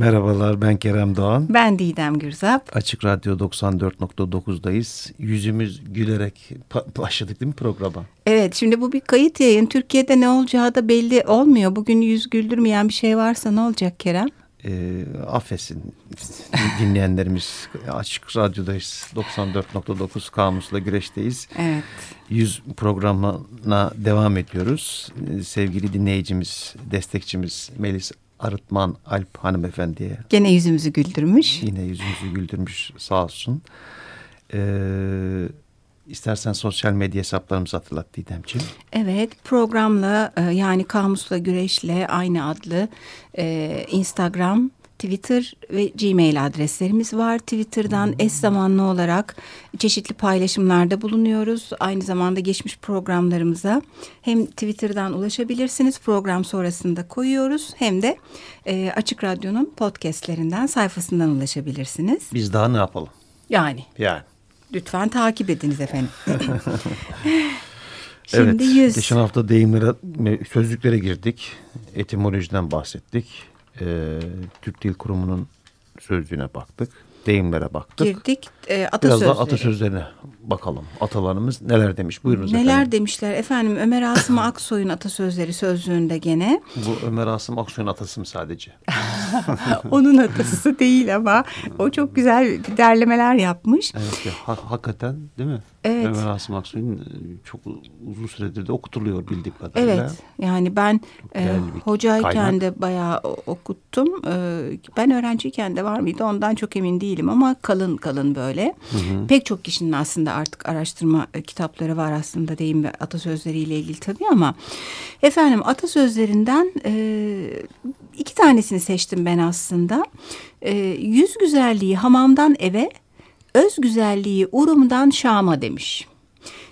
Merhabalar ben Kerem Doğan. Ben Didem Gürzap. Açık Radyo 94.9'dayız. Yüzümüz gülerek başladık değil mi programa? Evet şimdi bu bir kayıt yayın. Türkiye'de ne olacağı da belli olmuyor. Bugün yüz güldürmeyen bir şey varsa ne olacak Kerem? E, affetsin dinleyenlerimiz Açık Radyo'dayız 94.9 Kamus'la Güreş'teyiz. Evet. Yüz programına devam ediyoruz. Sevgili dinleyicimiz, destekçimiz Melis Arıtman Alp hanımefendiye. Gene yüzümüzü güldürmüş. Yine yüzümüzü güldürmüş sağ olsun. Ee, istersen sosyal medya hesaplarımızı hatırlat Didemciğim. Evet programla e, yani Kamusla Güreş'le aynı adlı e, Instagram, Twitter ve Gmail adreslerimiz var. Twitter'dan eş zamanlı olarak çeşitli paylaşımlarda bulunuyoruz. Aynı zamanda geçmiş programlarımıza hem Twitter'dan ulaşabilirsiniz. Program sonrasında koyuyoruz. Hem de e, Açık Radyo'nun podcastlerinden sayfasından ulaşabilirsiniz. Biz daha ne yapalım? Yani. Yani. Lütfen takip ediniz efendim. Şimdi evet, yüz. geçen hafta deyimlere, sözlüklere girdik. Etimolojiden bahsettik. Ee, Türk Dil Kurumu'nun sözlüğüne baktık deyimlere baktık. Girdik e, atasözleri. Biraz da atasözlerine bakalım. Atalarımız neler demiş? Buyurunuz neler efendim. demişler efendim Ömer Asım Aksoy'un atasözleri sözlüğünde gene. Bu Ömer Asım Aksoy'un atası mı sadece? Onun atası değil ama o çok güzel derlemeler yapmış. Evet ya, ha hakikaten değil mi? Evet. Ömer Asım Aksoy'un e, çok uzun süredir de okutuluyor bildiğim kadarıyla. Evet yani ben e, hocayken kaynak. de bayağı okuttum. E, ben öğrenciyken de var mıydı ondan çok emin değilim ama kalın kalın böyle. Hı hı. Pek çok kişinin aslında artık araştırma e, kitapları var aslında deyim ve atasözleriyle ilgili tabii ama efendim atasözlerinden e, iki tanesini seçtim ben aslında. E, yüz güzelliği hamamdan eve, öz güzelliği urumdan Şam'a demiş.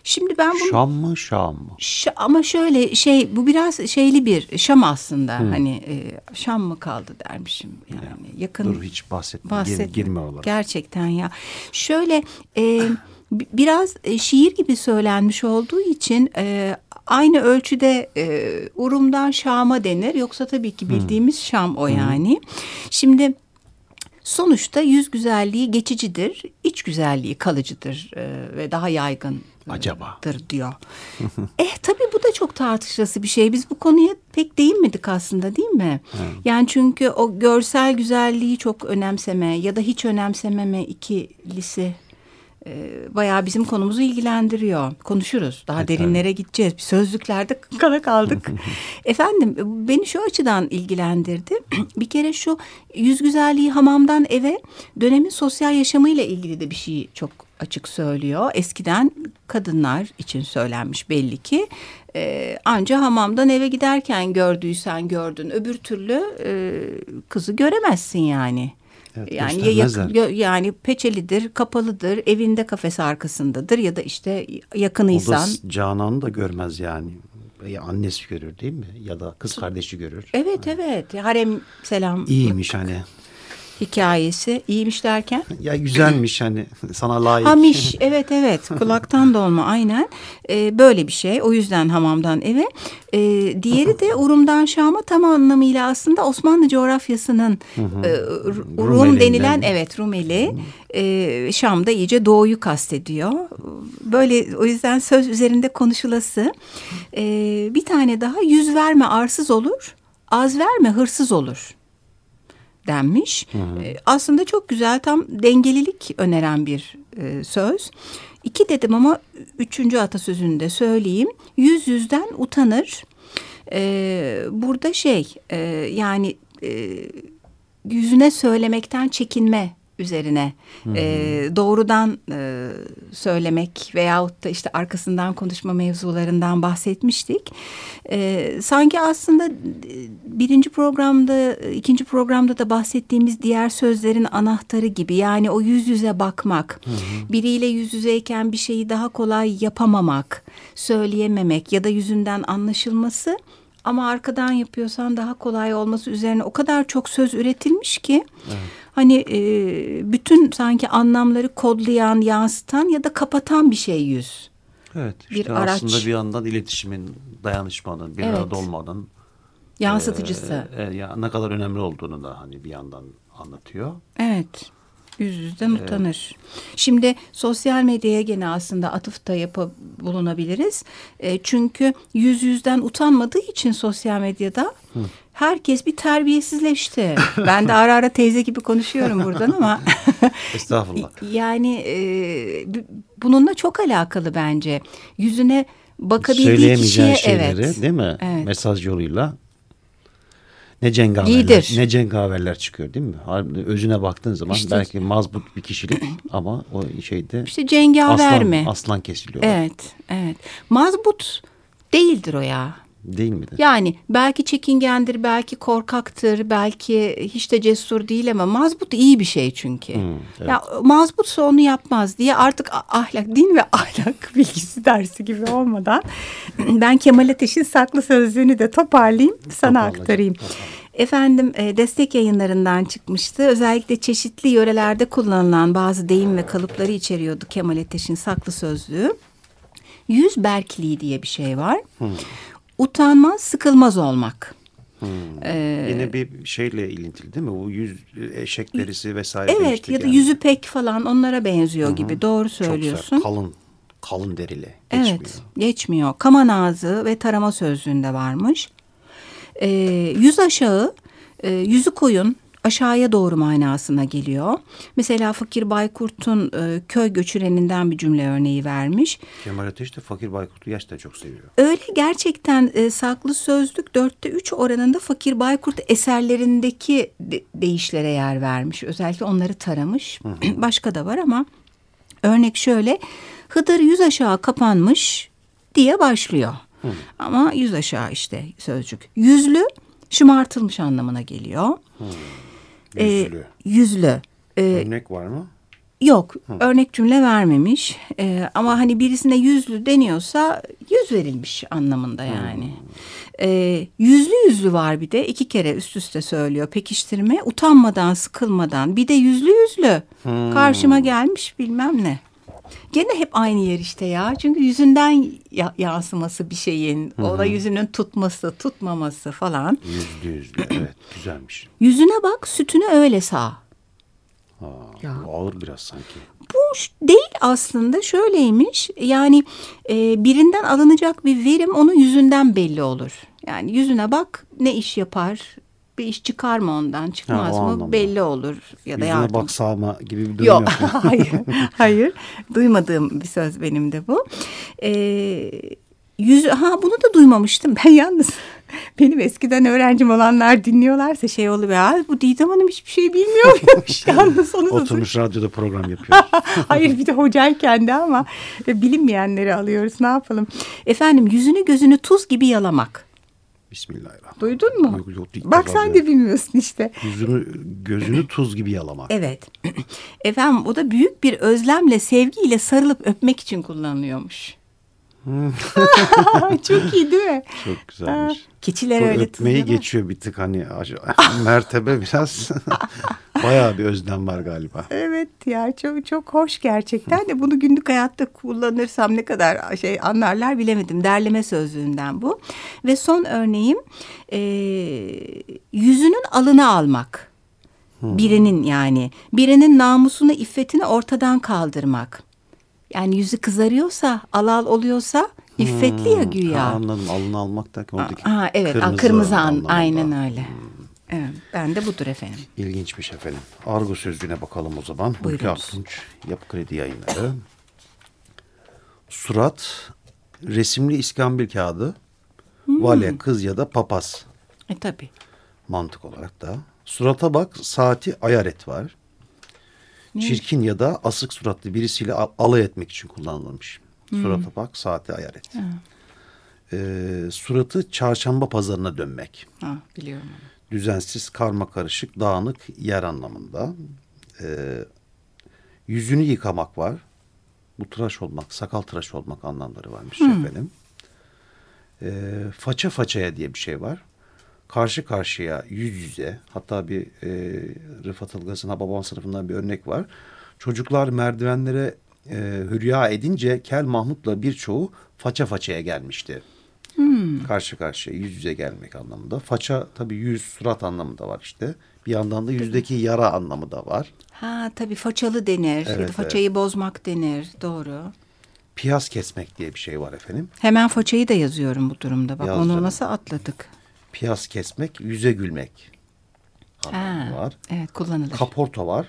Şimdi ben bunu... Şam mı Şam mı? Ş ama şöyle şey bu biraz şeyli bir Şam aslında. Hmm. Hani e, Şam mı kaldı dermişim yani. Ya, yakın. Dur hiç bahsetme. bahsetme. Gir, girme olarak. Gerçekten ya. Şöyle e, biraz e, şiir gibi söylenmiş olduğu için e, aynı ölçüde e, Urum'dan Şam'a denir. Yoksa tabii ki bildiğimiz hmm. Şam o yani. Hmm. Şimdi sonuçta yüz güzelliği geçicidir, iç güzelliği kalıcıdır e, ve daha yaygın acaba diyor. eh tabii bu da çok tartışılası bir şey. Biz bu konuya pek değinmedik aslında değil mi? Evet. Yani çünkü o görsel güzelliği çok önemseme ya da hiç önemsememe ikilisi e, bayağı bizim konumuzu ilgilendiriyor. Konuşuruz. Daha evet, derinlere gideceğiz. Bir sözlüklerde kala kaldık. Efendim beni şu açıdan ilgilendirdi. bir kere şu yüz güzelliği hamamdan eve dönemin sosyal yaşamıyla ilgili de bir şey çok açık söylüyor. Eskiden kadınlar için söylenmiş belli ki. E, anca hamamdan eve giderken gördüysen gördün. Öbür türlü e, kızı göremezsin yani. Evet, yani ya yakın, yani peçelidir, kapalıdır, evinde kafes arkasındadır ya da işte yakınıysan. O da Canan'ı da görmez yani. Ya annesi görür değil mi? Ya da kız kardeşi görür. Evet yani. evet. Harem selam. İyiymiş hani hikayesi. iyiymiş derken? Ya güzelmiş hani sana layık. Hamiş evet evet kulaktan dolma aynen. Ee, böyle bir şey o yüzden hamamdan eve. Ee, diğeri de Urum'dan Şam'a tam anlamıyla aslında Osmanlı coğrafyasının e, Rum Rumelinden. denilen evet Rumeli e, Şam'da iyice doğuyu kastediyor. Böyle o yüzden söz üzerinde konuşulası. Ee, bir tane daha yüz verme arsız olur az verme hırsız olur denmiş. Hı hı. E, aslında çok güzel tam dengelilik öneren bir e, söz. İki dedim ama üçüncü atasözünü de söyleyeyim. Yüz yüzden utanır. E, burada şey e, yani e, yüzüne söylemekten çekinme üzerine e, doğrudan e, söylemek veyahut da işte arkasından konuşma mevzularından bahsetmiştik. E, sanki aslında e, birinci programda, ikinci programda da bahsettiğimiz diğer sözlerin anahtarı gibi. Yani o yüz yüze bakmak, hı. biriyle yüz yüzeyken bir şeyi daha kolay yapamamak, söyleyememek ya da yüzünden anlaşılması ama arkadan yapıyorsan daha kolay olması üzerine o kadar çok söz üretilmiş ki evet. Hani e, bütün sanki anlamları kodlayan, yansıtan ya da kapatan bir şey yüz. Evet. Bir işte araç. aslında bir yandan iletişimin, dayanışmanın, bir evet. arada olmanın Yansıtıcısı. E, e, ya ne kadar önemli olduğunu da hani bir yandan anlatıyor. Evet. Yüz yüzden utanır. Şimdi sosyal medyaya gene aslında atıfta yapı bulunabiliriz. E, çünkü yüz yüzden utanmadığı için sosyal medyada herkes bir terbiyesizleşti. ben de ara ara teyze gibi konuşuyorum buradan ama Estağfurullah. yani e, bununla çok alakalı bence. Yüzüne bakabildiği kişiye şeyleri evet. değil mi? Evet. Mesaj yoluyla ne cengaverler, Giydir. ne cengaverler çıkıyor değil mi? Özüne baktığın zaman İşte- belki mazbut bir kişilik ama o şeyde İşte cengaver aslan, mi? aslan kesiliyor. Evet, evet. Mazbut değildir o ya. Değil midir? Yani belki çekingendir, belki korkaktır, belki hiç de cesur değil ama mazbut iyi bir şey çünkü. evet. Ya mazbutsa onu yapmaz diye artık ahlak, din ve ahlak bilgisi dersi gibi olmadan ben Kemal Ateş'in saklı sözlüğünü de toparlayayım, sana Toparla, aktarayım. Efendim e, destek yayınlarından çıkmıştı. Özellikle çeşitli yörelerde kullanılan bazı deyim ve kalıpları içeriyordu Kemal Ateş'in saklı sözlüğü. Yüz berkliği diye bir şey var. Utanmaz, sıkılmaz olmak. Ee, Yine bir şeyle ilintili değil mi? Bu yüz eşek derisi vesaire. Evet ya da yani. yüzü pek falan onlara benziyor gibi. Doğru Çok söylüyorsun. sert, kalın, kalın derili. Geçmiyor. Evet, geçmiyor. Kaman ağzı ve tarama sözlüğünde varmış. Ee, yüz aşağı, e, yüzü koyun, aşağıya doğru manasına geliyor. Mesela Fakir Baykurt'un e, köy göçüreninden bir cümle örneği vermiş. Kemal Ateş de Fakir Baykurt'u gerçekten çok seviyor. Öyle gerçekten e, saklı sözlük dörtte üç oranında Fakir Baykurt eserlerindeki de- deyişlere yer vermiş. Özellikle onları taramış. Başka da var ama örnek şöyle. Hıdır yüz aşağı kapanmış diye başlıyor. Ama yüz aşağı işte sözcük. Yüzlü şımartılmış anlamına geliyor. Ee, Yüzlü. yüzlü. Ee, Örnek var mı? Yok örnek cümle vermemiş Ee, ama hani birisine yüzlü deniyorsa yüz verilmiş anlamında yani. Ee, yüzlü yüzlü var bir de iki kere üst üste söylüyor pekiştirme utanmadan sıkılmadan bir de yüzlü yüzlü karşıma gelmiş bilmem ne. Gene hep aynı yer işte ya çünkü yüzünden ya- yansıması bir şeyin ona yüzünün tutması tutmaması falan. Yüzlü yüzlü. evet güzelmiş. Yüzüne bak sütünü öyle sağ. Ha, Ya. Bu ağır biraz sanki. Bu değil aslında şöyleymiş yani e, birinden alınacak bir verim onun yüzünden belli olur. Yani yüzüne bak ne iş yapar bir iş çıkar mı ondan çıkmaz Ha, mı anlamda. belli olur ya da Yüzüne yardım. bak sağma gibi bir durum Yok yok. hayır hayır duymadığım bir söz benim de bu. Ee, yüzü ha bunu da duymamıştım ben yalnız. Benim eskiden öğrencim olanlar dinliyorlarsa şey oluyor. Ya, bu Didem Hanım hiçbir şey bilmiyor muymuş yalnız onu da Oturmuş radyoda program yapıyor. Hayır bir de hocayken de ama e, bilinmeyenleri alıyoruz ne yapalım. Efendim yüzünü gözünü tuz gibi yalamak. Bismillahirrahmanirrahim. Duydun mu? Yok, yok, Bak sen de bilmiyorsun işte. Yüzünü gözünü tuz gibi yalamak. Evet. Efendim o da büyük bir özlemle sevgiyle sarılıp öpmek için kullanılıyormuş. Çok iyi değil mi? Çok güzelmiş. Keçiler Bu öyle öpmeyi geçiyor bir tık hani mertebe biraz bayağı bir özlem var galiba. Evet ya çok çok hoş gerçekten de bunu günlük hayatta kullanırsam ne kadar şey anlarlar bilemedim. Derleme sözlüğünden bu. Ve son örneğim e, yüzünün alını almak. Birinin yani birinin namusunu iffetini ortadan kaldırmak. Yani yüzü kızarıyorsa alal oluyorsa iffetli ya güya. Ha, anladım alını almak derken oradaki Ha, evet kırmızı, kırmızı an, anlamında. aynen öyle. Evet, ben de budur efendim. İlginçmiş efendim. Argo sözlüğüne bakalım o zaman. Buyurunuz. Aktunç Yapı Kredi Yayınları. Surat, resimli iskambil kağıdı, Hmm. vale, kız ya da papaz E tabii. mantık olarak da. Surata bak, saati ayar et Çirkin ya da asık suratlı birisiyle al- alay etmek için kullanılmış. Hmm. Surata bak, saati ayar et. Ee, suratı çarşamba pazarına dönmek. Ha, biliyorum onu. düzensiz, karma karışık, dağınık yer anlamında. Ee, yüzünü yıkamak var. Bu tıraş olmak, sakal tıraş olmak anlamları varmış efendim. Ee, faça façaya diye bir şey var. Karşı karşıya, yüz yüze. Hatta bir e, Rıfat Ilgaz'ın babam sınıfından bir örnek var. Çocuklar merdivenlere e, hürya edince Kel Mahmut'la birçoğu faça façaya gelmişti. Hmm. Karşı karşıya yüz yüze gelmek anlamında. Faça tabii yüz surat anlamı da var işte. Bir yandan da yüzdeki yara anlamı da var. Ha tabii façalı denir. Evet, façayı bozmak denir. Doğru. Piyaz kesmek diye bir şey var efendim. Hemen façayı da yazıyorum bu durumda. Bak Yaz onu nasıl atladık? Piyaz kesmek, yüze gülmek anlamı Ha, var. Evet kullanılır. Kaporta var.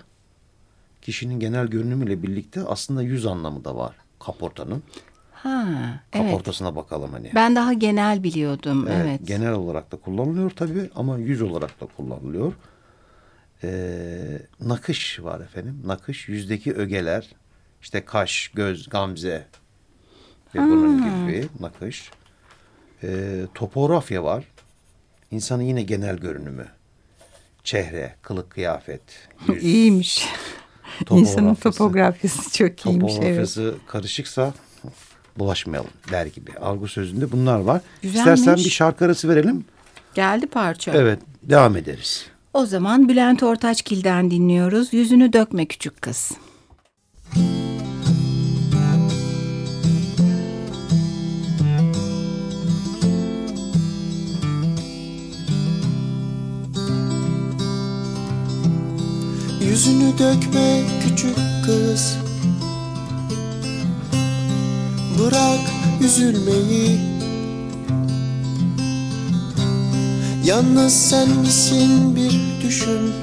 Kişinin genel görünümüyle birlikte aslında yüz anlamı da var kaportanın. ha, evet. Kaportasına bakalım hani. Ben daha genel biliyordum. Evet, Evet. Genel olarak da kullanılıyor tabii ama yüz olarak da kullanılıyor. Ee, nakış var efendim. Nakış yüzdeki ögeler, işte kaş, göz, gamze ve bunun gibi nakış. Ee, topografya var. İnsanın yine genel görünümü. Çehre, kılık, kıyafet, yüz. İyiymiş. İnsanın Topografyası. çok iyiymiş. Evet. Topografyası karışıksa bulaşmayalım der gibi. Algı sözünde bunlar var. Güzelmiş. İstersen bir şarkı arası verelim. Geldi parça. Evet, devam ederiz. O zaman Bülent Ortaçgil'den dinliyoruz. Yüzünü dökme küçük kız. Yüzünü dökme küçük kız. Bırak üzülmeyi. Yalnız sen misin bir düşün.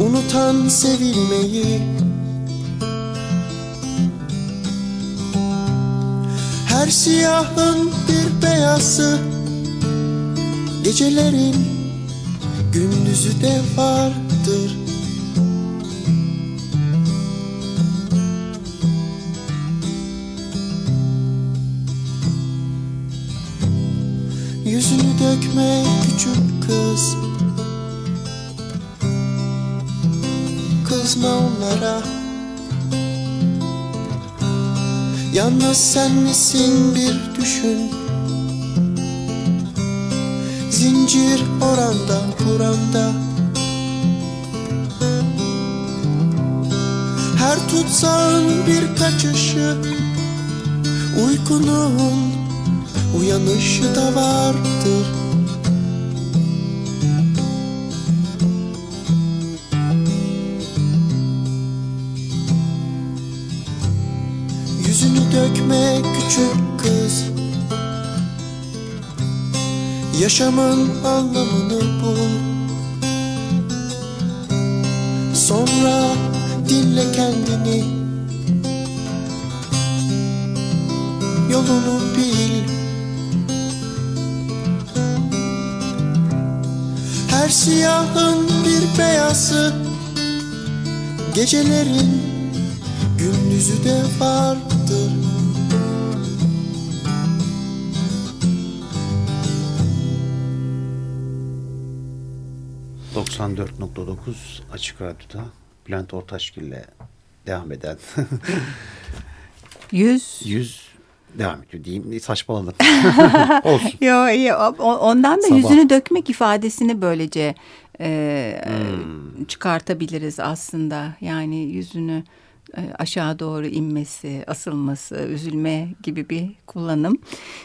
Unutan sevilmeyi. Her siyahın bir beyazı. Gecelerin gündüzü de vardır. Yüzünü dökme küçük kız. Kızma onlara. Yalnız sen misin bir düşün Zincir oranda buranda Her tutsağın bir kaçışı Uykunun uyanışı da vardır. Yüzünü dökme küçük Yaşamın anlamını bul. Sonra dinle kendini. Yolunu bil. Her siyahın bir beyazı. Gecelerin gündüzü de vardır 94.9 Açık Radyo'da Bülent Ortaçgil'le devam eden Yüz. yüz devam ediyor diyeyim. Saçmaladım. Olsun. Yo, o- ondan da Sabah. yüzünü dökmek ifadesini böylece e, Hmm. çıkartabiliriz aslında. Yani yüzünü e, aşağı doğru inmesi, asılması, üzülme gibi bir kullanım.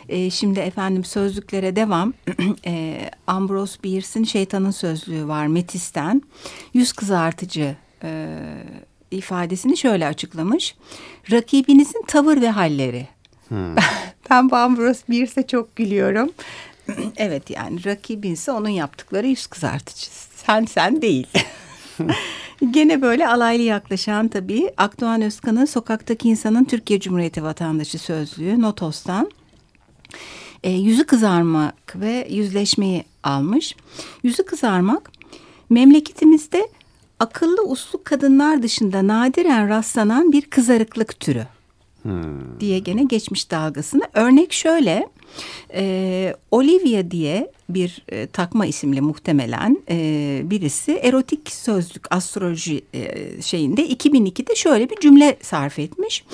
E, şimdi efendim sözlüklere devam. e, Ambrose Bierce'in Şeytanın Sözlüğü var Metis'ten. Yüz kızartıcı e, ifadesini şöyle açıklamış. Rakibinizin tavır ve halleri. ben bu Ambrose Bierce'e çok gülüyorum. evet yani rakibinse onun yaptıkları yüz kızartıcı. Sen sen değil. Gene böyle alaylı yaklaşan tabii Akdoğan Özkan'ın Sokaktaki İnsanın Türkiye Cumhuriyeti Vatandaşı Sözlüğü Notos'tan e, yüzü kızarmak ve yüzleşmeyi almış. Yüzü kızarmak memleketimizde akıllı uslu kadınlar dışında nadiren rastlanan bir kızarıklık türü diye gene geçmiş dalgasını. Örnek şöyle e, Olivia diye bir e, takma isimli muhtemelen e, birisi erotik sözlük astroloji e, şeyinde 2002'de şöyle bir cümle sarf etmiş.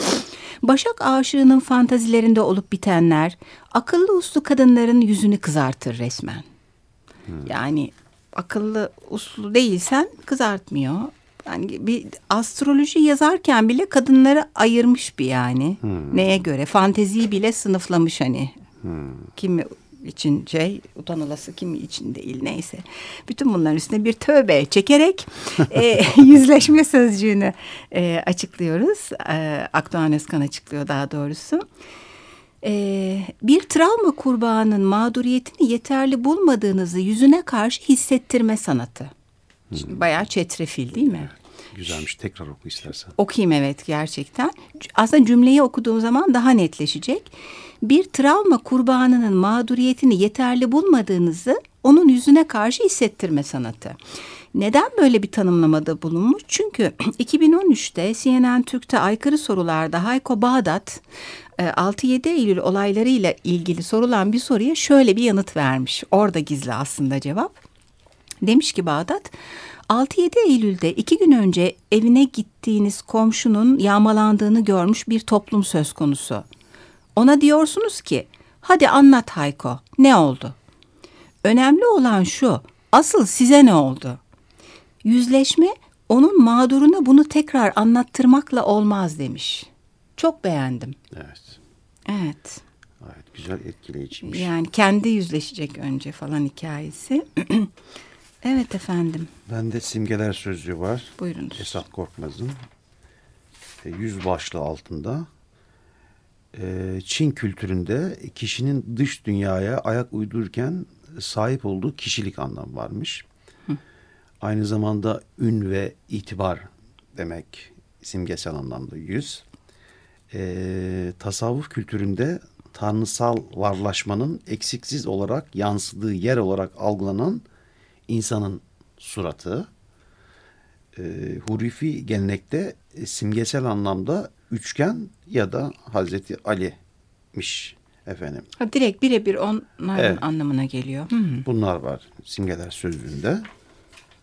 Başak aşığının fantazilerinde olup bitenler akıllı uslu kadınların yüzünü kızartır resmen. Yani akıllı uslu değilsen kızartmıyor. yani bir astroloji yazarken bile kadınları ayırmış bir yani. Neye göre? Fanteziyi bile sınıflamış hani. Kimi için şey utanılası kimi için değil neyse. Bütün bunların üstüne bir tövbe çekerek e, yüzleşme sözcüğünü e, açıklıyoruz. E, Akdoğan Özkan açıklıyor daha doğrusu. E, bir travma kurbanının mağduriyetini yeterli bulmadığınızı yüzüne karşı hissettirme sanatı. Şimdi bayağı çetrefil değil mi? Güzelmiş. Tekrar oku istersen. Okuyayım evet gerçekten. Aslında cümleyi okuduğum zaman daha netleşecek. Bir travma kurbanının mağduriyetini yeterli bulmadığınızı onun yüzüne karşı hissettirme sanatı. Neden böyle bir tanımlamada bulunmuş? Çünkü 2013'te CNN Türk'te aykırı sorularda Hayko Bağdat 6-7 e, Eylül olaylarıyla ilgili sorulan bir soruya şöyle bir yanıt vermiş. Orada gizli aslında cevap. Demiş ki Bağdat 6-7 Eylül'de iki gün önce evine gittiğiniz komşunun yağmalandığını görmüş bir toplum söz konusu. Ona diyorsunuz ki hadi anlat Hayko ne oldu? Önemli olan şu asıl size ne oldu? Yüzleşme onun mağduruna bunu tekrar anlattırmakla olmaz demiş. Çok beğendim. Evet. Evet. Evet güzel etkileyiciymiş. Yani kendi yüzleşecek önce falan hikayesi. evet efendim. Bende simgeler sözlüğü var. Buyurunuz. Esat Korkmaz'ın. E, yüz başlığı altında. E, Çin kültüründe kişinin dış dünyaya ayak uydururken sahip olduğu kişilik anlamı varmış. Hı. Aynı zamanda ün ve itibar demek simgesel anlamda yüz. E, tasavvuf kültüründe tanrısal varlaşmanın eksiksiz olarak yansıdığı yer olarak algılanan insanın suratı. E, Hurifi gelenekte e, simgesel anlamda üçgen ya da Hazreti Ali'miş efendim. Ha, direkt birebir onların evet. anlamına geliyor. -hı. Bunlar var simgeler sözlüğünde.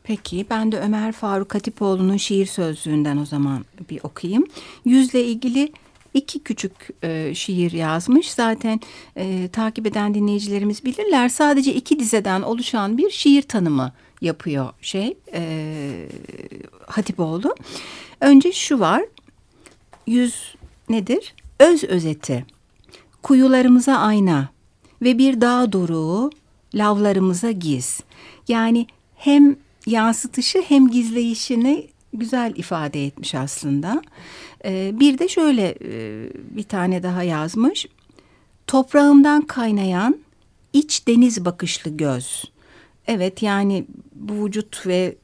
Peki ben de Ömer Faruk Hatipoğlu'nun şiir sözlüğünden o zaman bir okuyayım. Yüzle ilgili iki küçük e, şiir yazmış. Zaten e, takip eden dinleyicilerimiz bilirler. Sadece iki dizeden oluşan bir şiir tanımı yapıyor şey e, Hatipoğlu. Önce şu var. Yüz nedir? Öz özeti. Kuyularımıza ayna ve bir dağ doruğu lavlarımıza giz. Yani hem yansıtışı hem gizleyişini güzel ifade etmiş aslında. Ee, bir de şöyle e, bir tane daha yazmış. Toprağımdan kaynayan iç deniz bakışlı göz. Evet yani bu vücut ve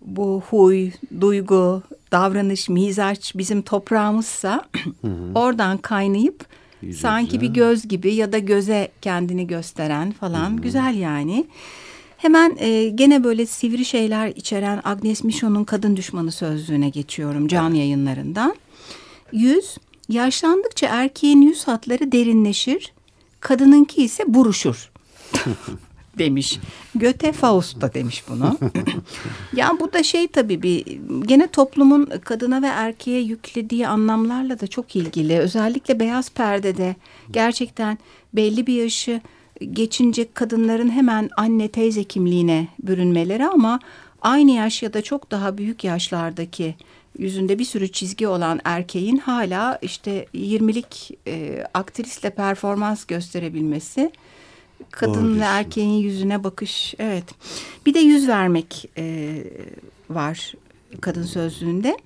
bu huy, duygu, davranış, mizaç bizim toprağımızsa hı hı. oradan kaynayıp Yüzümüze. sanki bir göz gibi ya da göze kendini gösteren falan hı hı. güzel yani. Hemen e, gene böyle sivri şeyler içeren Agnes Michon'un Kadın Düşmanı sözlüğüne geçiyorum can evet. yayınlarından. Yüz, yaşlandıkça erkeğin yüz hatları derinleşir, kadınınki ise buruşur. demiş. Göte Faust da demiş bunu. ya bu da şey tabii bir gene toplumun kadına ve erkeğe yüklediği anlamlarla da çok ilgili. Özellikle beyaz perdede gerçekten belli bir yaşı geçince kadınların hemen anne teyze kimliğine bürünmeleri ama aynı yaş ya da çok daha büyük yaşlardaki yüzünde bir sürü çizgi olan erkeğin hala işte 20'lik e, aktrisle performans gösterebilmesi kadın ve erkeğin yüzüne bakış evet bir de yüz vermek e, var kadın sözlüğünde.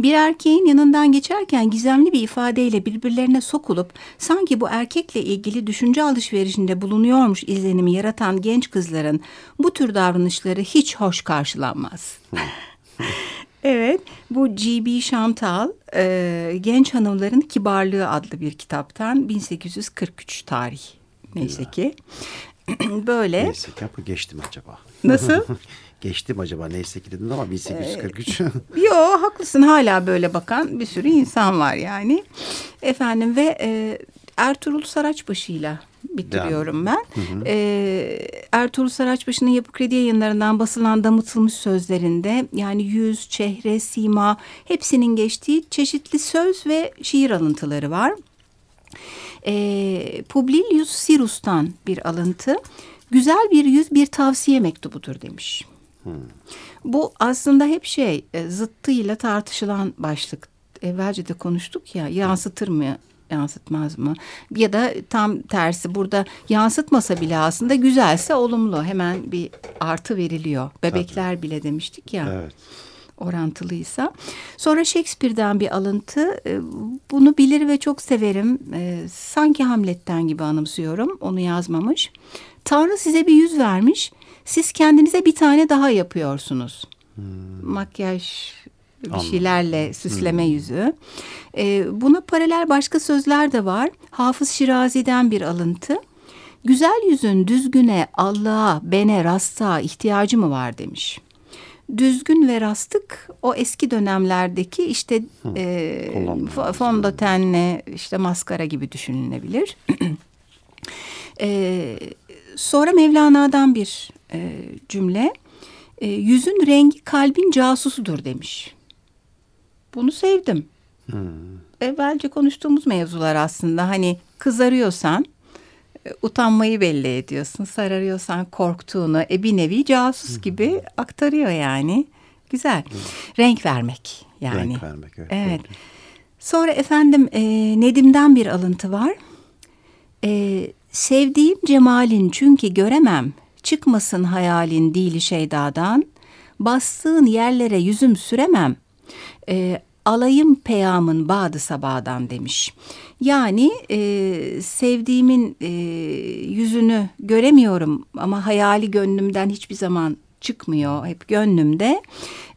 Bir erkeğin yanından geçerken gizemli bir ifadeyle birbirlerine sokulup sanki bu erkekle ilgili düşünce alışverişinde bulunuyormuş izlenimi yaratan genç kızların bu tür davranışları hiç hoş karşılanmaz. evet bu G.B. Chantal e, Genç Hanımların Kibarlığı adlı bir kitaptan 1843 tarih neyse ki. Böyle. Neyse ki geçtim acaba. Nasıl? geçtim acaba neyse ki dedin ama 1843. Ee, yo haklısın hala böyle bakan bir sürü insan var yani. Efendim ve e, Ertuğrul Saraçbaşı'yla bitiriyorum ben. Hı hı. Ee, Ertuğrul Saraçbaşı'nın Yapı Kredi yayınlarından basılan damıtılmış sözlerinde yani yüz, çehre, sima hepsinin geçtiği çeşitli söz ve şiir alıntıları var. Ee, Publilius Sirus'tan bir alıntı. Güzel bir yüz bir tavsiye mektubudur demiş. Bu aslında hep şey e, zıttıyla tartışılan başlık. Evvelce de konuştuk ya yansıtır mı yansıtmaz mı? Ya da tam tersi burada yansıtmasa bile aslında güzelse olumlu hemen bir artı veriliyor. Bebekler bile demiştik ya. Evet. orantılıysa. Sonra Shakespeare'den bir alıntı. E, Bunu bilir ve çok severim. E, Sanki Hamlet'ten gibi anımsıyorum. Onu yazmamış. Tanrı size bir yüz vermiş. Siz kendinize bir tane daha yapıyorsunuz. Makyaj bir Anladım. şeylerle süsleme yüzü. E, buna paralel başka sözler de var. Hafız Şirazi'den bir alıntı. Güzel yüzün düzgüne, Allah'a, bene, rasta ihtiyacı mı var demiş. Düzgün ve rastık o eski dönemlerdeki işte e, kullanılan fo- fondötenle işte maskara gibi düşünülebilir. E, sonra Mevlana'dan bir e, cümle. E, yüzün rengi kalbin casusudur demiş. Bunu sevdim. Evvelce konuştuğumuz mevzular aslında hani kızarıyorsan e, utanmayı belli ediyorsun. Sararıyorsan korktuğunu e bir nevi casus gibi aktarıyor yani. Güzel. Renk vermek yani. Renk vermek. Evet. Evet. Sonra efendim e, Nedim'den bir alıntı var. E, sevdiğim cemalin çünkü göremem. Çıkmasın hayalin dili şeydadan. Bastığın yerlere yüzüm süremem. E, alayım peyamın badı sabadan demiş. Yani e, sevdiğimin e, yüzünü göremiyorum ama hayali gönlümden hiçbir zaman çıkmıyor hep gönlümde.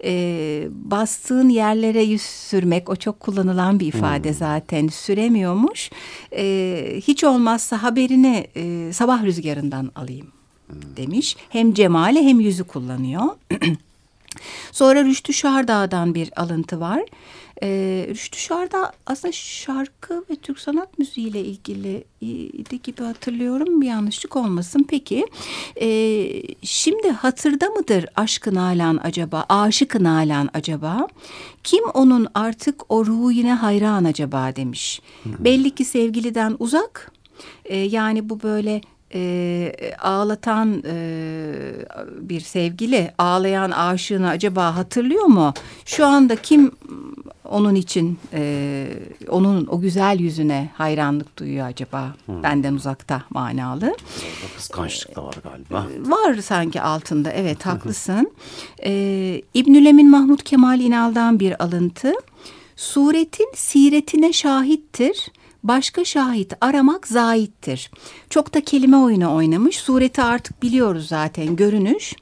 E, bastığın yerlere yüz sürmek o çok kullanılan bir ifade zaten süremiyormuş. E, hiç olmazsa haberini e, sabah rüzgarından alayım demiş. Hem cemali hem yüzü kullanıyor. Sonra Rüştü Şardağ'dan bir alıntı var. Ee, Rüştü Şardağ aslında şarkı ve Türk sanat müziği ile ilgili idi gibi hatırlıyorum. Bir yanlışlık olmasın. Peki ee, şimdi hatırda mıdır aşkın alan acaba? Aşıkın alan acaba? Kim onun artık o ruhine hayran acaba demiş. Belli ki sevgiliden uzak. Ee, yani bu böyle e, ağlatan e, bir sevgili ağlayan aşığını acaba hatırlıyor mu? Şu anda kim onun için e, onun o güzel yüzüne hayranlık duyuyor acaba? Benden uzakta manalı. Orada kıskançlık da var galiba. Var sanki altında evet haklısın. Ee, İbnülemin Mahmut Kemal İnal'dan bir alıntı. Suretin siretine şahittir. Başka şahit aramak zaittir. Çok da kelime oyunu oynamış. Sureti artık biliyoruz zaten görünüş.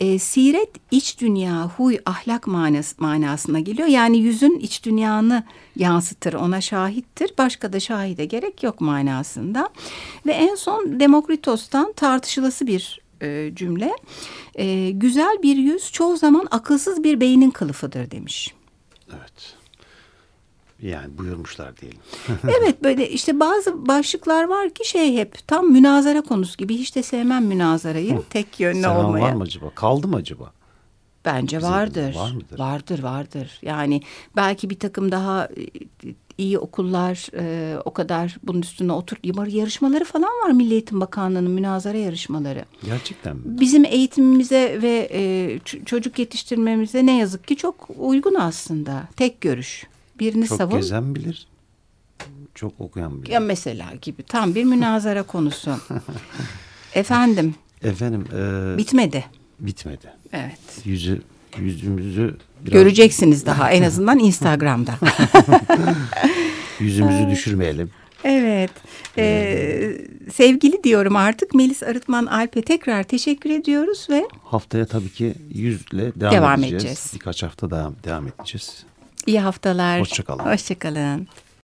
Ee, siret iç dünya, huy, ahlak manas, manasına geliyor. Yani yüzün iç dünyanı yansıtır, ona şahittir. Başka da şahide gerek yok manasında. Ve en son Demokritos'tan tartışılası bir e, cümle. E, güzel bir yüz çoğu zaman akılsız bir beynin kılıfıdır demiş. Yani buyurmuşlar diyelim. evet böyle işte bazı başlıklar var ki şey hep tam münazara konusu gibi hiç de sevmem münazarayı tek yönlü olmaya. var mı acaba? Kaldı mı acaba? Bence Bizim vardır. var mıdır? Vardır vardır. Yani belki bir takım daha e, iyi okullar e, o kadar bunun üstüne otur yarışmaları falan var Milli Eğitim Bakanlığı'nın münazara yarışmaları. Gerçekten mi? Bizim eğitimimize ve e, çocuk yetiştirmemize ne yazık ki çok uygun aslında. Tek görüş. Birini Çok savun. gezen bilir. Çok okuyan bilir. Ya mesela gibi tam bir münazara konusu. Efendim Efendim e, bitmedi. bitmedi. Evet. Yüzü yüzümüzü biraz Göreceksiniz daha en azından Instagram'da. yüzümüzü düşürmeyelim. Evet. Ee, sevgili diyorum artık Melis Arıtman Alp'e tekrar teşekkür ediyoruz ve Haftaya tabii ki yüzle devam, Devam edeceğiz. edeceğiz. Birkaç hafta daha devam edeceğiz. İyi haftalar. Hoşça kalın. Hoşçakalın.